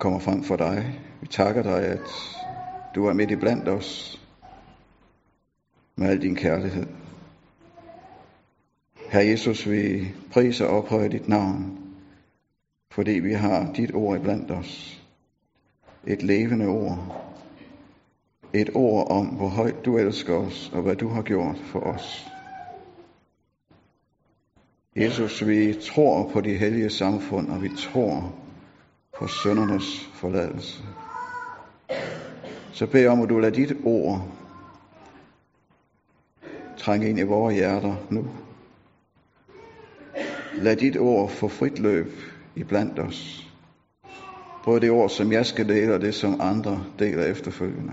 kommer frem for dig. Vi takker dig, at du er midt i blandt os med al din kærlighed. Herre Jesus, vi priser og ophøjer dit navn, fordi vi har dit ord i blandt os. Et levende ord. Et ord om, hvor højt du elsker os, og hvad du har gjort for os. Jesus, vi tror på de hellige samfund, og vi tror på søndernes forladelse. Så bed om, at du lader dit ord trænge ind i vores hjerter nu. Lad dit ord få frit løb i blandt os. Både det ord, som jeg skal dele, og det, som andre deler efterfølgende.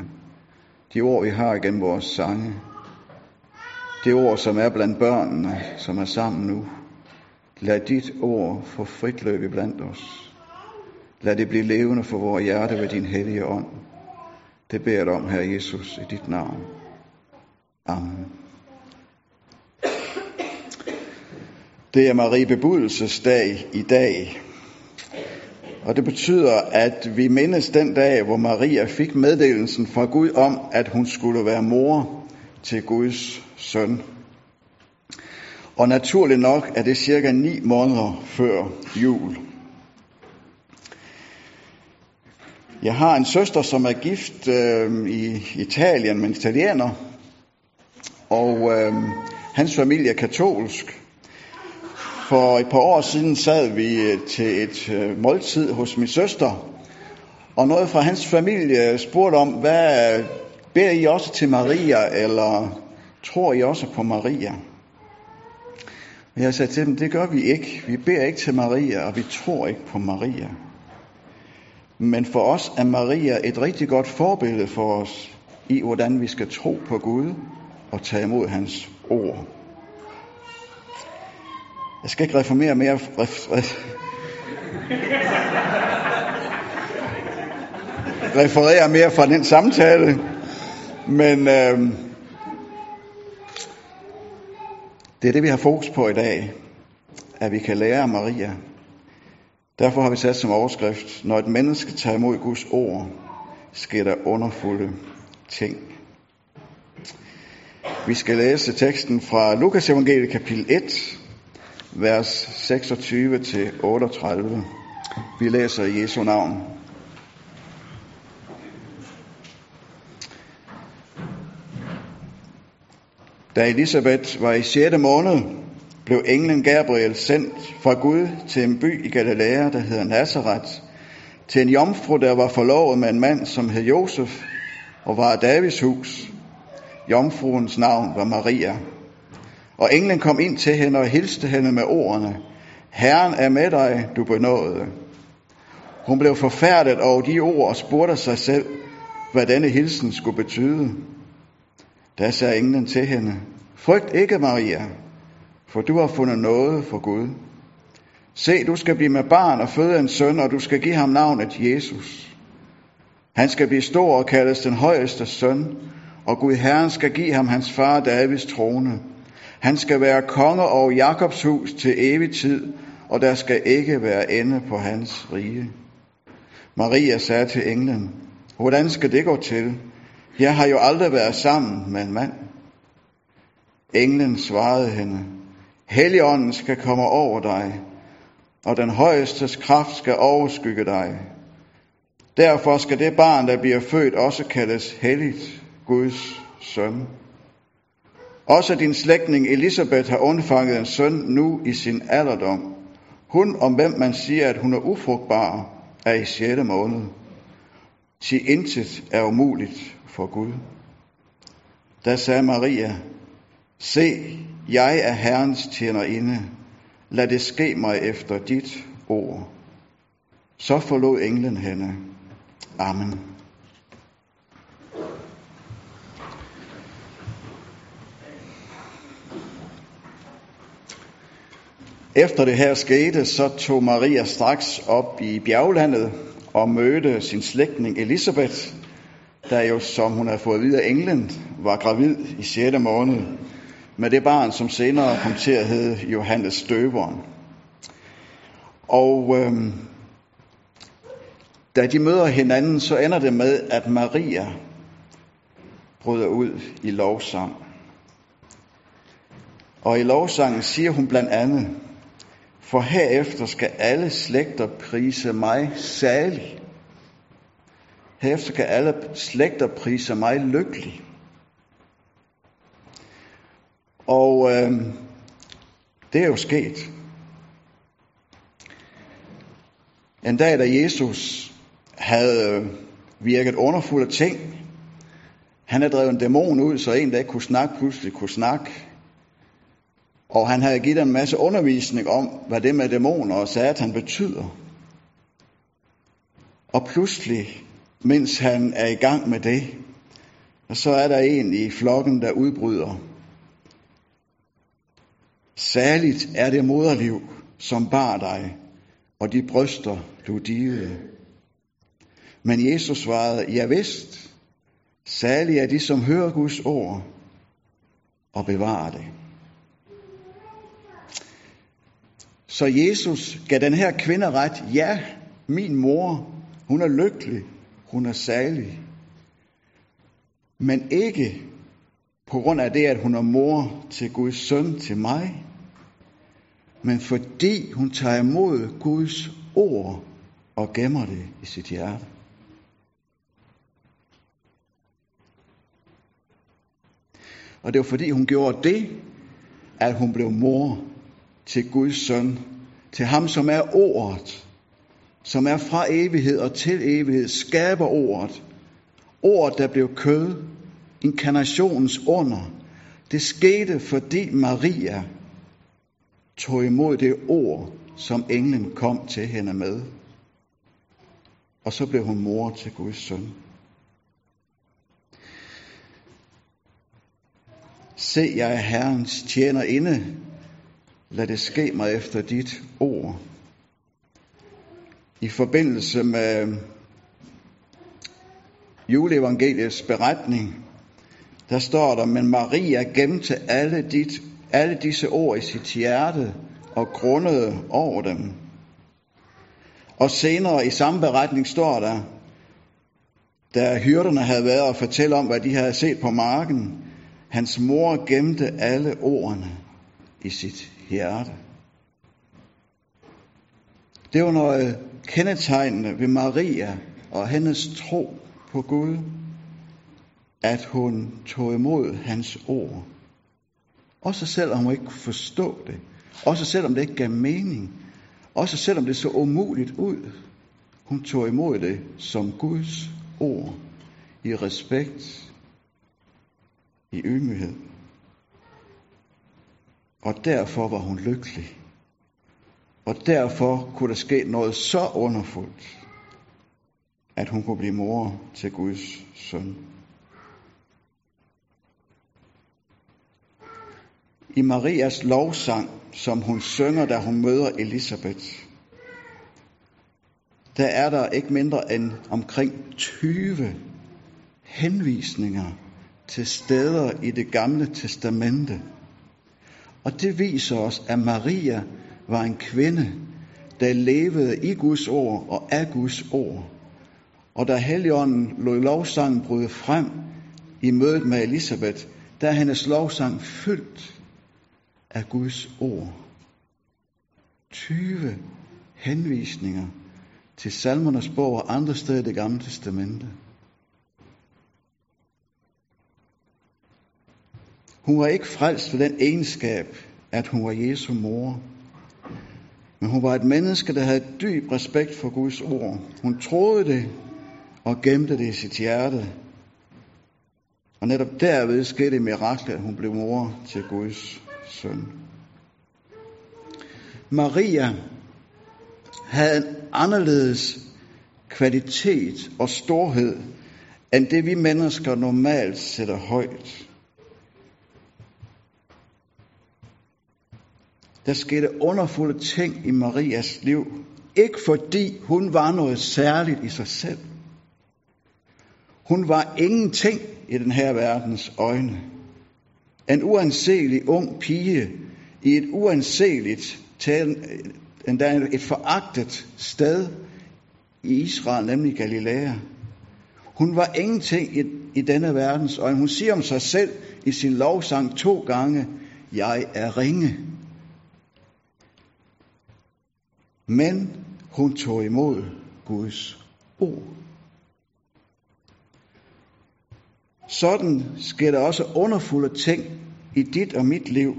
De ord, vi har gennem vores sange. Det ord, som er blandt børnene, som er sammen nu. Lad dit ord få frit løb i blandt os. Lad det blive levende for vores hjerte ved din hellige ånd. Det beder jeg om, Herre Jesus, i dit navn. Amen. Det er Marie Bebudelsesdag i dag. Og det betyder, at vi mindes den dag, hvor Maria fik meddelelsen fra Gud om, at hun skulle være mor til Guds søn. Og naturligt nok er det cirka ni måneder før jul. Jeg har en søster, som er gift øh, i Italien med en italiener, og øh, hans familie er katolsk. For et par år siden sad vi øh, til et øh, måltid hos min søster, og noget fra hans familie spurgte om, hvad beder I også til Maria, eller tror I også på Maria? Og jeg sagde til dem, det gør vi ikke. Vi beder ikke til Maria, og vi tror ikke på Maria. Men for os er Maria et rigtig godt forbillede for os i, hvordan vi skal tro på Gud og tage imod hans ord. Jeg skal ikke reformere mere. Ref, ref, referere mere fra den samtale, men øh, det er det, vi har fokus på i dag, at vi kan lære af Maria. Derfor har vi sat som overskrift, når et menneske tager imod Guds ord, sker der underfulde ting. Vi skal læse teksten fra Lukas evangeliet kapitel 1, vers 26 til 38. Vi læser i Jesu navn. Da Elisabeth var i 6. måned, blev englen Gabriel sendt fra Gud til en by i Galilea, der hedder Nazareth, til en jomfru, der var forlovet med en mand, som hed Josef, og var af Davids hus. Jomfruens navn var Maria. Og englen kom ind til hende og hilste hende med ordene, Herren er med dig, du benåede. Hun blev forfærdet over de ord og spurgte sig selv, hvad denne hilsen skulle betyde. Da sagde englen til hende, Frygt ikke, Maria, for du har fundet noget for Gud. Se, du skal blive med barn og føde en søn, og du skal give ham navnet Jesus. Han skal blive stor og kaldes den højeste søn, og Gud Herren skal give ham hans far Davids trone. Han skal være konge over Jakobs hus til evig tid, og der skal ikke være ende på hans rige. Maria sagde til englen, hvordan skal det gå til? Jeg har jo aldrig været sammen med en mand. Englen svarede hende, Helligånden skal komme over dig, og den højestes kraft skal overskygge dig. Derfor skal det barn, der bliver født, også kaldes helligt Guds søn. Også din slægtning Elisabeth har undfanget en søn nu i sin alderdom. Hun, om hvem man siger, at hun er ufrugtbar, er i 6. måned. Sig intet er umuligt for Gud. Da sagde Maria, Se, jeg er Herrens tjenerinde. Lad det ske mig efter dit ord. Så forlod englen hende. Amen. Efter det her skete, så tog Maria straks op i bjerglandet og mødte sin slægtning Elisabeth, der jo, som hun havde fået at vide af England, var gravid i 6. måned med det barn, som senere kom til at hedde Johannes Døberen. Og øhm, da de møder hinanden, så ender det med, at Maria bryder ud i lovsang. Og i lovsangen siger hun blandt andet, for herefter skal alle slægter prise mig salig. Herefter skal alle slægter prise mig lykkelig. Og øh, det er jo sket. En dag, da Jesus havde øh, virket underfulde ting, han havde drevet en dæmon ud, så en, der ikke kunne snakke, pludselig kunne snakke. Og han havde givet en masse undervisning om, hvad det med dæmoner og satan betyder. Og pludselig, mens han er i gang med det, så er der en i flokken, der udbryder. Særligt er det moderliv, som bar dig, og de bryster, du divede. Men Jesus svarede, ja vist, særligt er de, som hører Guds ord og bevarer det. Så Jesus gav den her kvinde ret, ja, min mor, hun er lykkelig, hun er særlig. Men ikke på grund af det, at hun er mor til Guds søn, til mig, men fordi hun tager imod Guds ord og gemmer det i sit hjerte. Og det var fordi hun gjorde det, at hun blev mor til Guds søn, til ham som er ordet, som er fra evighed og til evighed, skaber ordet. Ordet, der blev kød, inkarnationens under. Det skete, fordi Maria tog imod det ord, som englen kom til hende med. Og så blev hun mor til Guds søn. Se, jeg er Herrens tjener inde. Lad det ske mig efter dit ord. I forbindelse med juleevangeliets beretning, der står der, men Maria gemte alle, dit, alle disse ord i sit hjerte og grundede over dem. Og senere i samme beretning står der, da hyrderne havde været og fortælle om, hvad de havde set på marken, hans mor gemte alle ordene i sit hjerte. Det var noget kendetegnende ved Maria og hendes tro på Gud, at hun tog imod hans ord. Også selvom hun ikke kunne forstå det. Også selvom det ikke gav mening. Også selvom det så umuligt ud. Hun tog imod det som Guds ord i respekt, i ydmyghed. Og derfor var hun lykkelig. Og derfor kunne der ske noget så underfuldt, at hun kunne blive mor til Guds søn. I Marias lovsang, som hun synger, da hun møder Elisabeth, der er der ikke mindre end omkring 20 henvisninger til steder i det gamle testamente. Og det viser os, at Maria var en kvinde, der levede i Guds ord og af Guds ord. Og da Helligånden lod lovsangen bryde frem i mødet med Elisabeth, der er hendes lovsang fyldt af Guds ord. 20 henvisninger til salmernes bog og andre steder i det gamle testamente. Hun var ikke frelst ved den egenskab, at hun var Jesu mor. Men hun var et menneske, der havde dyb respekt for Guds ord. Hun troede det og gemte det i sit hjerte. Og netop derved skete det mirakel, at hun blev mor til Guds søn. Maria havde en anderledes kvalitet og storhed, end det vi mennesker normalt sætter højt. Der skete underfulde ting i Marias liv. Ikke fordi hun var noget særligt i sig selv. Hun var ingenting i den her verdens øjne. En uanselig ung pige i et uanseligt, endda et foragtet sted i Israel, nemlig Galilea. Hun var ingenting i, i denne verdens øjne. Hun siger om sig selv i sin lovsang to gange, jeg er ringe. Men hun tog imod Guds ord. Sådan sker der også underfulde ting i dit og mit liv,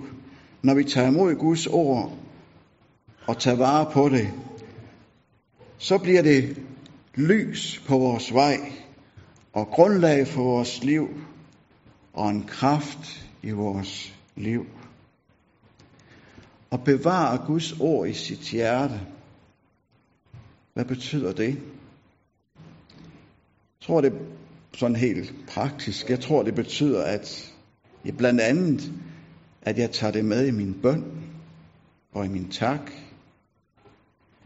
når vi tager imod Guds ord og tager vare på det. Så bliver det lys på vores vej og grundlag for vores liv og en kraft i vores liv. Og bevare Guds ord i sit hjerte. Hvad betyder det? Jeg tror, det sådan helt praktisk. Jeg tror, det betyder, at jeg blandt andet, at jeg tager det med i min bøn og i min tak.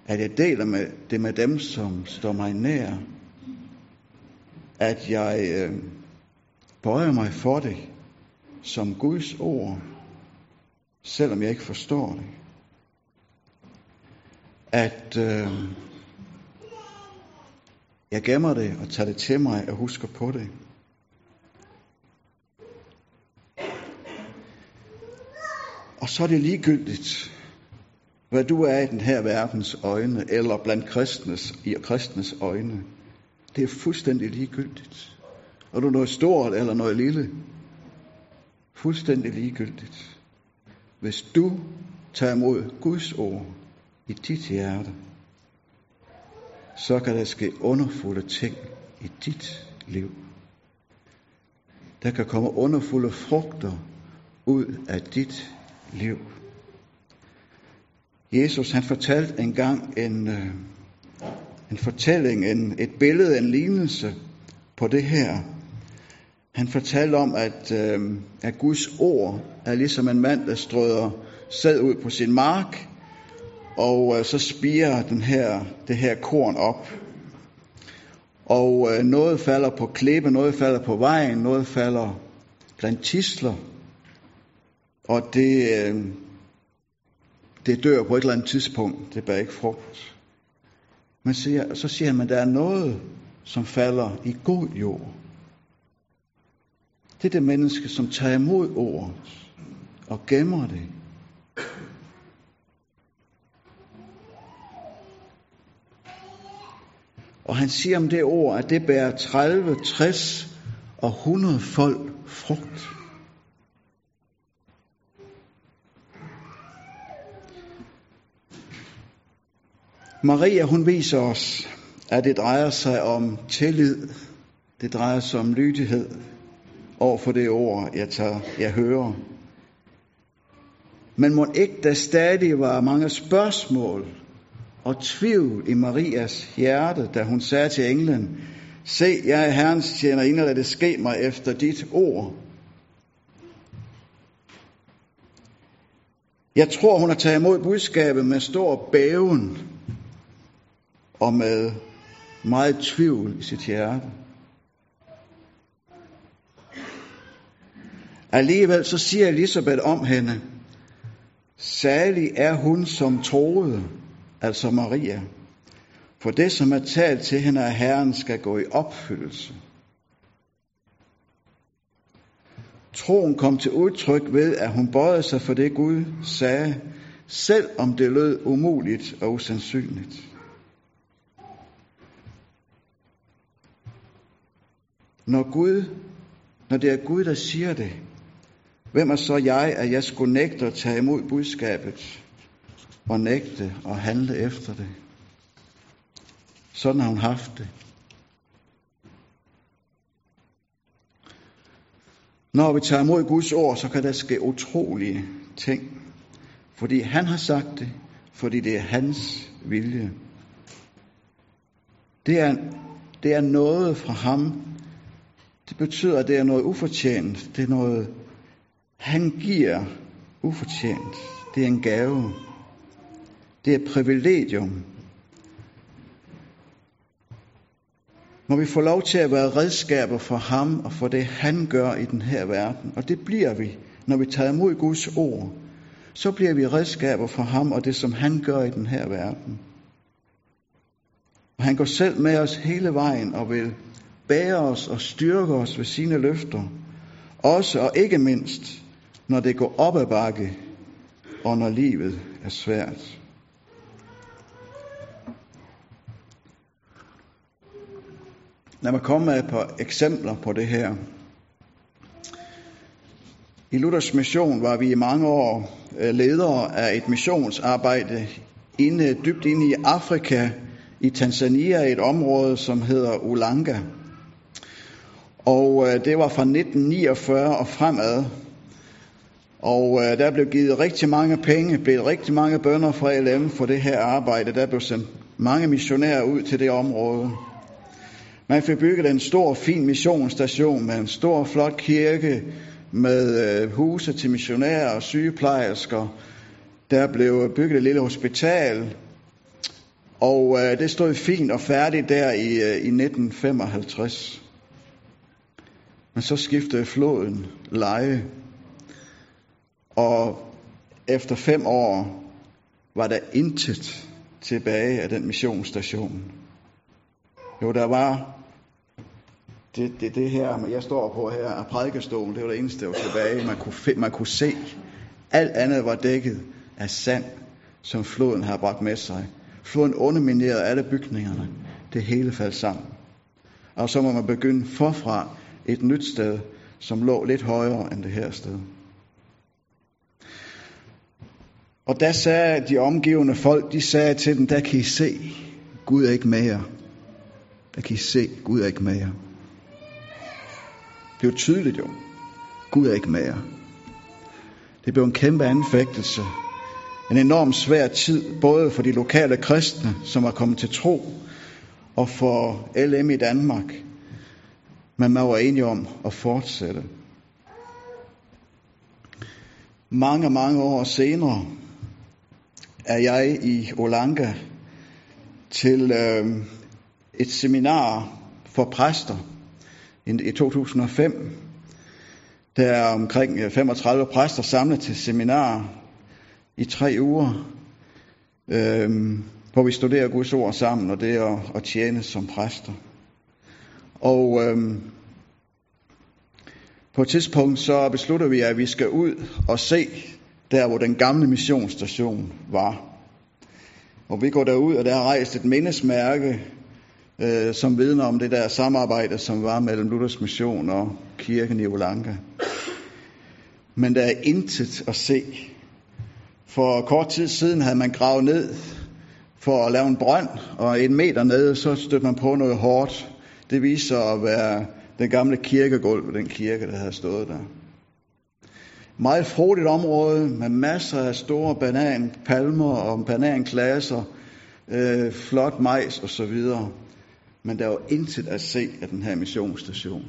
At jeg deler med det med dem, som står mig nær. At jeg øh, bøjer mig for det som Guds ord, selvom jeg ikke forstår det. At øh, jeg gemmer det og tager det til mig og husker på det. Og så er det ligegyldigt, hvad du er i den her verdens øjne, eller blandt kristnes, i kristnes øjne. Det er fuldstændig ligegyldigt. Og du er noget stort eller noget lille. Fuldstændig ligegyldigt. Hvis du tager imod Guds ord i dit hjerte, så kan der ske underfulde ting i dit liv. Der kan komme underfulde frugter ud af dit liv. Jesus han fortalte engang en, øh, en fortælling, en, et billede, en lignelse på det her. Han fortalte om, at, øh, at Guds ord er ligesom en mand, der strøder sæd ud på sin mark, og øh, så spiger den her, det her korn op. Og øh, noget falder på klippe, noget falder på vejen, noget falder blandt tisler. Og det, øh, det dør på et eller andet tidspunkt. Det bærer ikke frugt. Men siger, så siger han, at der er noget, som falder i god jord. Det er det menneske, som tager imod ordet og gemmer det Og han siger om det ord, at det bærer 30, 60 og 100 folk frugt. Maria, hun viser os, at det drejer sig om tillid. Det drejer sig om lydighed over for det ord, jeg, tager, jeg hører. Men må ikke der stadig var mange spørgsmål og tvivl i Marias hjerte, da hun sagde til englen, Se, jeg er Herrens tjener, inden, lad det ske mig efter dit ord. Jeg tror, hun har taget imod budskabet med stor bæven og med meget tvivl i sit hjerte. Alligevel så siger Elisabeth om hende, Særlig er hun som troede, altså Maria. For det, som er talt til hende af Herren, skal gå i opfyldelse. Troen kom til udtryk ved, at hun bøjede sig for det Gud sagde, selv om det lød umuligt og usandsynligt. Når Gud, når det er Gud, der siger det, hvem er så jeg, at jeg skulle nægte at tage imod budskabet? Og nægte og handle efter det. Sådan har hun haft det. Når vi tager imod Guds ord, så kan der ske utrolige ting. Fordi han har sagt det, fordi det er hans vilje. Det er, det er noget fra ham. Det betyder, at det er noget ufortjent. Det er noget, han giver ufortjent. Det er en gave. Det er et privilegium. Må vi få lov til at være redskaber for ham og for det, han gør i den her verden. Og det bliver vi, når vi tager imod Guds ord. Så bliver vi redskaber for ham og det, som han gør i den her verden. Og han går selv med os hele vejen og vil bære os og styrke os ved sine løfter. Også og ikke mindst, når det går op ad bakke, og når livet er svært. Lad mig komme med et par eksempler på det her. I Luthers mission var vi i mange år øh, ledere af et missionsarbejde inde, dybt inde i Afrika, i Tanzania, et område, som hedder Ulanga. Og øh, det var fra 1949 og fremad. Og øh, der blev givet rigtig mange penge, blev rigtig mange bønder fra LM for det her arbejde. Der blev sendt mange missionærer ud til det område. Man fik bygget en stor, fin missionsstation med en stor, flot kirke, med øh, huse til missionærer og sygeplejersker. Der blev bygget et lille hospital, og øh, det stod fint og færdigt der i, øh, i 1955. Men så skiftede floden leje, og efter fem år var der intet tilbage af den missionsstation. Jo, der var det, det, det her, jeg står på her, og prædikestolen, det var det eneste, der var tilbage. Man kunne, man kunne se, alt andet var dækket af sand, som floden har bragt med sig. Floden underminerede alle bygningerne. Det hele faldt sammen. Og så må man begynde forfra et nyt sted, som lå lidt højere end det her sted. Og der sagde de omgivende folk, de sagde til dem, der kan I se, Gud er ikke med jer. Der kan I se, Gud er ikke med jer. Det er jo tydeligt jo. Gud er ikke med jer. Det blev en kæmpe anfægtelse. En enorm svær tid, både for de lokale kristne, som var kommet til tro, og for LM i Danmark. Men man var enige om at fortsætte. Mange, mange år senere er jeg i Olanga til øh, et seminar for præster i 2005. Der er omkring øh, 35 præster samlet til seminar i tre uger, øh, hvor vi studerer Guds ord sammen, og det er at, at tjene som præster. Og øh, på et tidspunkt så beslutter vi, at vi skal ud og se der, hvor den gamle missionsstation var. Og vi går derud, og der er rejst et mindesmærke øh, som vidner om det der samarbejde, som var mellem Luthers Mission og kirken i Olanka. Men der er intet at se. For kort tid siden havde man gravet ned for at lave en brønd, og en meter nede, så stødte man på noget hårdt. Det viser at være den gamle kirkegulv, den kirke, der havde stået der. Meget frodigt område med masser af store bananpalmer og bananklasser, øh, flot majs og så videre men der var intet at se af den her missionsstation.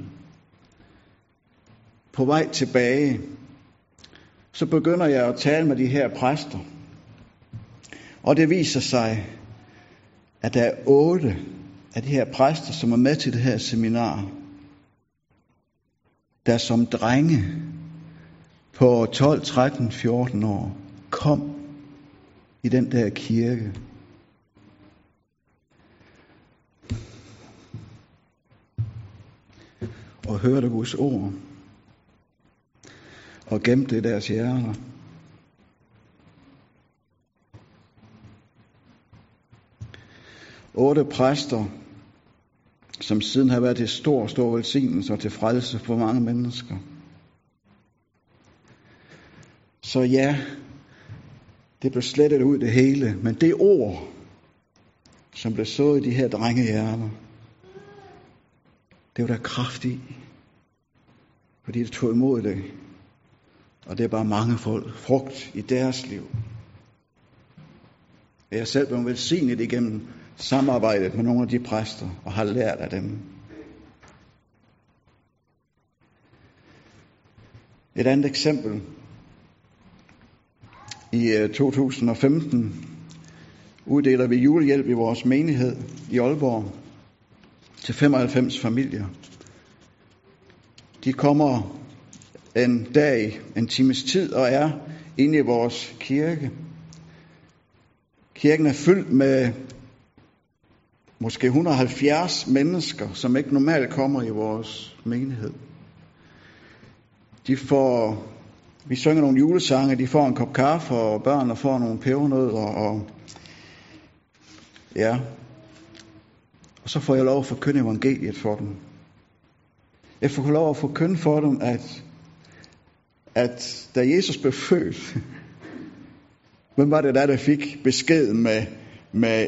På vej tilbage, så begynder jeg at tale med de her præster. Og det viser sig, at der er otte af de her præster, som er med til det her seminar, der som drenge på 12, 13, 14 år kom i den der kirke og hørte Guds ord og gemte det i deres hjerter. Otte præster, som siden har været til stor, stor velsignelse og til frelse for mange mennesker. Så ja, det blev slettet ud det hele, men det ord, som blev sået i de her drengehjerner, det var der kraft i. Fordi det tog imod det. Og det er bare mange folk, frugt i deres liv. Jeg er selv blev velsignet igennem samarbejdet med nogle af de præster, og har lært af dem. Et andet eksempel. I øh, 2015 uddeler vi julehjælp i vores menighed i Aalborg til 95 familier. De kommer en dag, en times tid og er inde i vores kirke. Kirken er fyldt med måske 170 mennesker, som ikke normalt kommer i vores menighed. De får, vi synger nogle julesange, de får en kop kaffe, og børnene får nogle pebernødder, og ja, og så får jeg lov at forkynde evangeliet for dem. Jeg får lov at forkynde for dem, at, at da Jesus blev født, hvem var det der, der fik besked med, med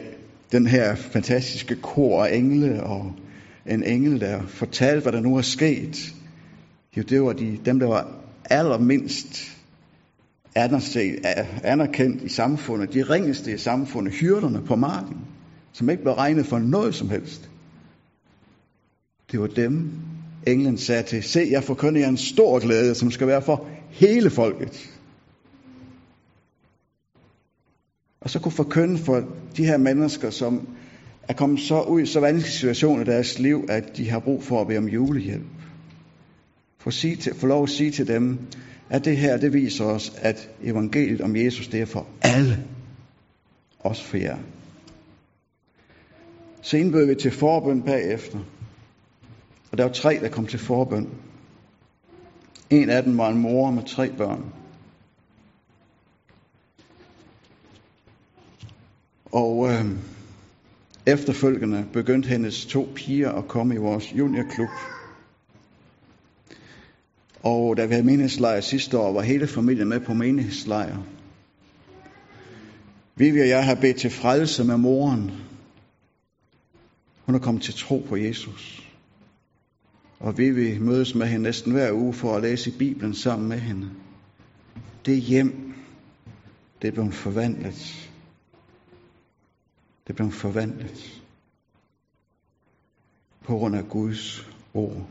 den her fantastiske kor af engle, og en engel, der fortalte, hvad der nu er sket. Jo, det var de, dem, der var allermindst anerkendt i samfundet, de ringeste i samfundet, hyrderne på marken, som ikke blev regnet for noget som helst. Det var dem, englen sagde til, se, jeg forkynder jer en stor glæde, som skal være for hele folket. Og så kunne forkynde for de her mennesker, som er kommet så ud i så vanskelige situationer i deres liv, at de har brug for at bede om julehjælp. For, sige til, for lov at sige til dem, at det her, det viser os, at evangeliet om Jesus, det er for alle. Også for jer. Så indbød vi til forbøn bagefter. Og der var tre, der kom til forbøn. En af dem var en mor med tre børn. Og øh, efterfølgende begyndte hendes to piger at komme i vores juniorklub. Og da vi havde menighedslejr sidste år, var hele familien med på menighedslejr. Vivi og jeg har bedt til frelse med moren. Hun er kommet til tro på Jesus. Og vi vil mødes med hende næsten hver uge for at læse Bibelen sammen med hende. Det hjem, det er blevet forvandlet. Det blev forvandlet på grund af Guds ord.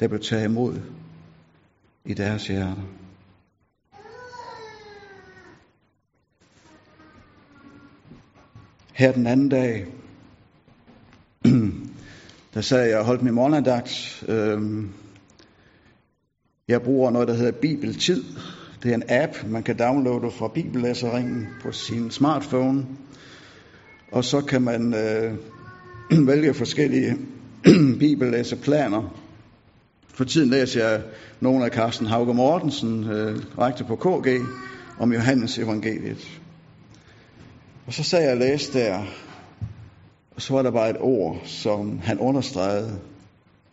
Der blev taget imod i deres hjerter. Her den anden dag, der sad jeg og holdt min morgenandagt. Øhm, jeg bruger noget, der hedder Bibeltid. Det er en app, man kan downloade fra bibellæseringen på sin smartphone. Og så kan man øh, vælge forskellige bibellæseplaner. For tiden læser jeg nogle af Carsten Hauge Mortensen, øh, rektor på KG, om Johannes evangeliet. Og så sad jeg og læste der, og så var der bare et ord, som han understregede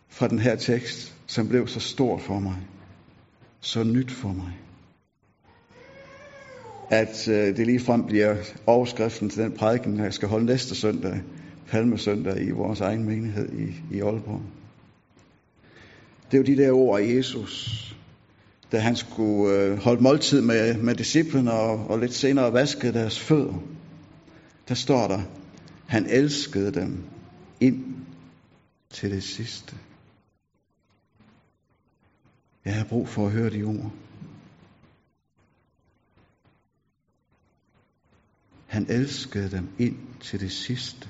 fra den her tekst, som blev så stort for mig, så nyt for mig at øh, det lige frem bliver overskriften til den prædiken, jeg skal holde næste søndag, palmesøndag, i vores egen menighed i, i Aalborg. Det er jo de der ord af Jesus, da han skulle øh, holde måltid med, med disciplene og, og lidt senere vaske deres fødder. Der står der, han elskede dem ind til det sidste. Jeg har brug for at høre de ord. Han elskede dem ind til det sidste.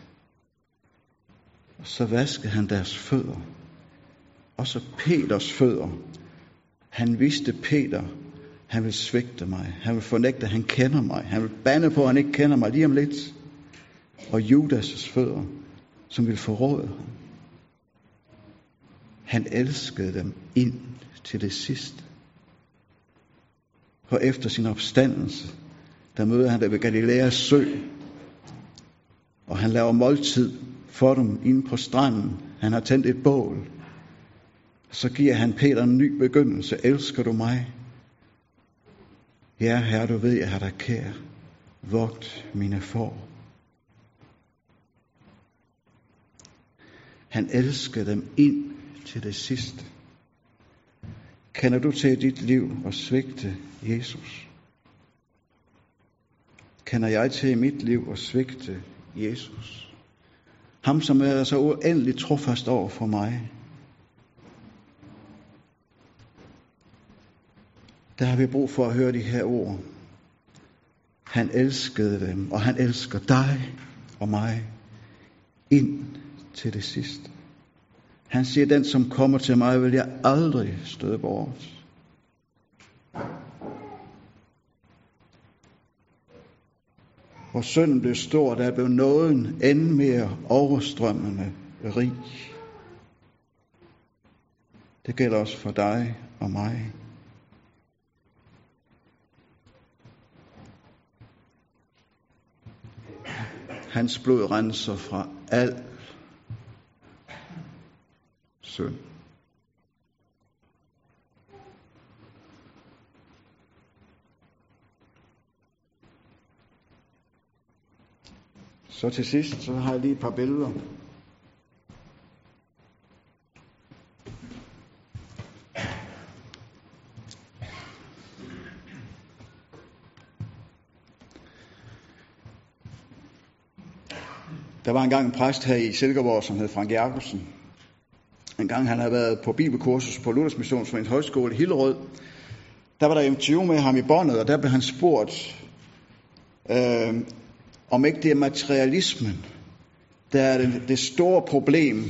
Og så vaskede han deres fødder. Og så Peters fødder. Han vidste Peter, han vil svigte mig. Han vil fornægte, at han kender mig. Han vil bande på, at han ikke kender mig lige om lidt. Og Judas' fødder, som vil forråde ham. Han elskede dem ind til det sidste. For efter sin opstandelse, der møder han dem ved Galileas sø, og han laver måltid for dem inde på stranden. Han har tændt et bål. Så giver han Peter en ny begyndelse. Elsker du mig? Ja, herre, du ved, jeg har dig kær. Vogt mine får. Han elsker dem ind til det sidste. Kender du til dit liv og svigte Jesus? kender jeg til i mit liv og svigte Jesus. Ham, som er så uendeligt trofast over for mig. Der har vi brug for at høre de her ord. Han elskede dem, og han elsker dig og mig ind til det sidste. Han siger, den som kommer til mig, vil jeg aldrig støde bort. hvor synden blev stor, der blev nåden end mere overstrømmende rig. Det gælder også for dig og mig. Hans blod renser fra al synd. Så til sidst, så har jeg lige et par billeder. Der var engang en præst her i Silkeborg, som hed Frank Jacobsen. En gang han havde været på bibelkursus på Luthers Missionsforeningens Højskole i Hillerød. Der var der interview med ham i båndet, og der blev han spurgt, øh, om ikke det er materialismen, der er det, det store problem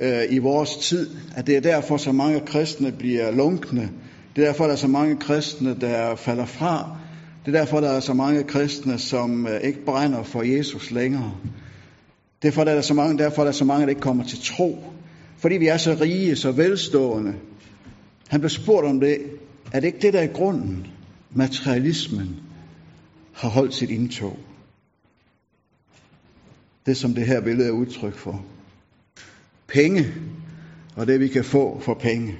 øh, i vores tid, at det er derfor, så mange kristne bliver lunkne. Det er derfor, der er så mange kristne, der falder fra. Det er derfor, der er så mange kristne, som øh, ikke brænder for Jesus længere. Derfor er der så mange, derfor er der så mange, der ikke kommer til tro. Fordi vi er så rige, så velstående. Han blev spurgt om det. Er det ikke det, der er grunden? Materialismen har holdt sit indtog. Det, som det her billede er udtryk for. Penge, og det vi kan få for penge.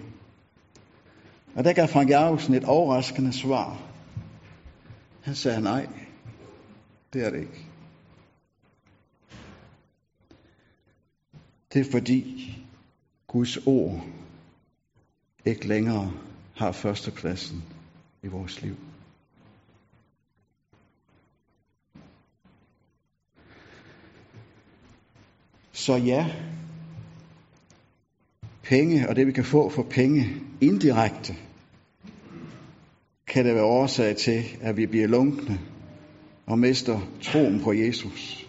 Og der gav Frank Jacobsen et overraskende svar. Han sagde nej, det er det ikke. Det er fordi Guds ord ikke længere har førstepladsen i vores liv. Så ja, penge og det vi kan få for penge indirekte, kan det være årsag til, at vi bliver lunkne og mister troen på Jesus.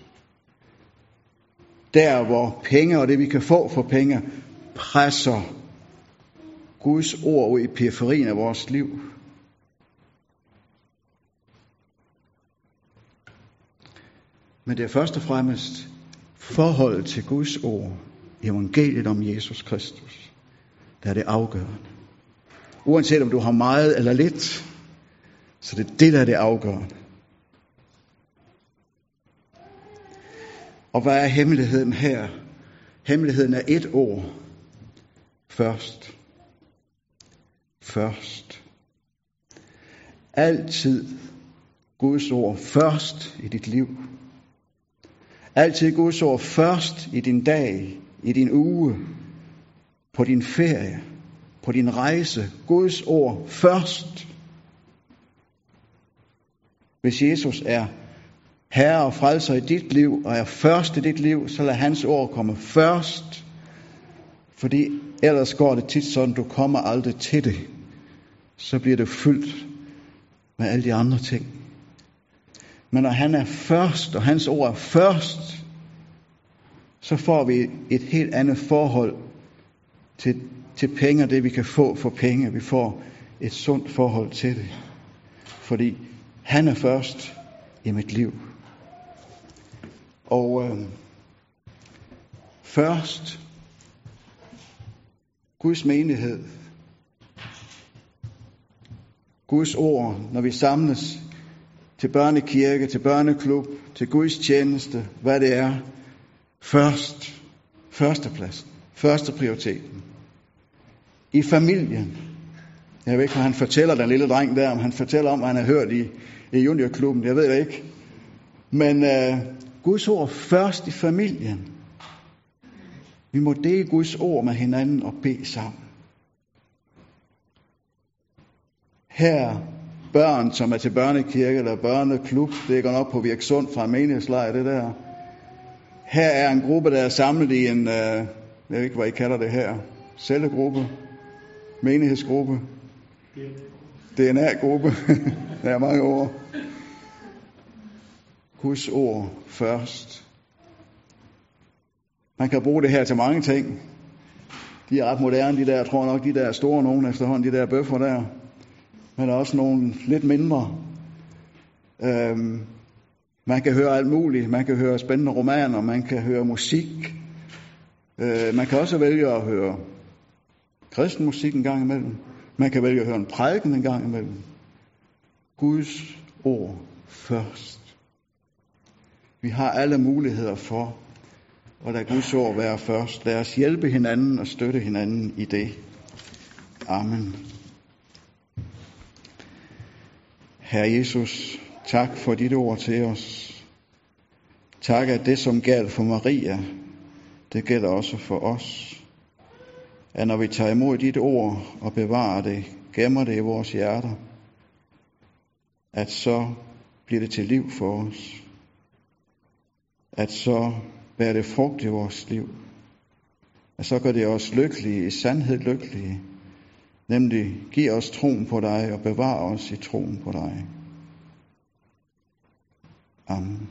Der hvor penge og det vi kan få for penge presser Guds ord ud i periferien af vores liv. Men det er først og fremmest forholdet til Guds ord, evangeliet om Jesus Kristus, der er det afgørende. Uanset om du har meget eller lidt, så det er det, der er det afgørende. Og hvad er hemmeligheden her? Hemmeligheden er et ord. Først. Først. Altid Guds ord først i dit liv. Altid Guds ord først i din dag, i din uge, på din ferie, på din rejse. Guds ord først. Hvis Jesus er herre og frelser i dit liv, og er først i dit liv, så lad hans ord komme først. Fordi ellers går det tit sådan, du kommer aldrig til det. Så bliver det fyldt med alle de andre ting. Men når han er først, og hans ord er først, så får vi et helt andet forhold til, til penge og det, vi kan få for penge. Vi får et sundt forhold til det. Fordi han er først i mit liv. Og øh, først Guds menighed. Guds ord, når vi samles til børnekirke, til børneklub, til Guds tjeneste, hvad det er. Først, førstepladsen, første prioriteten. I familien. Jeg ved ikke, hvad han fortæller, den lille dreng der, om han fortæller om, hvad han har hørt i, i juniorklubben. Jeg ved det ikke. Men øh, Guds ord først i familien. Vi må dele Guds ord med hinanden og bede sammen. Her børn, som er til børnekirke eller børneklub, det går nok på Virksund fra menighedslejr, det der. Her er en gruppe, der er samlet i en, øh, jeg ved ikke, hvad I kalder det her, cellegruppe, menighedsgruppe, DNA-gruppe, der er mange ord. Guds ord først. Man kan bruge det her til mange ting. De er ret moderne, de der, jeg tror nok, de der store nogen efterhånden, de der bøffer der. Men der er også nogle lidt mindre. Øhm, Man kan høre alt muligt. Man kan høre spændende romaner, man kan høre musik. Øh, man kan også vælge at høre kristen musik en gang imellem. Man kan vælge at høre en prædiken en gang imellem. Guds ord først. Vi har alle muligheder for og lad Guds ord være først. Lad os hjælpe hinanden og støtte hinanden i det. Amen. Herre Jesus, tak for dit ord til os. Tak, at det, som galt for Maria, det gælder også for os. At når vi tager imod dit ord og bevarer det, gemmer det i vores hjerter, at så bliver det til liv for os. At så bærer det frugt i vores liv. At så gør det os lykkelige, i sandhed lykkelige. Nemlig giv os troen på dig og bevar os i troen på dig. Amen.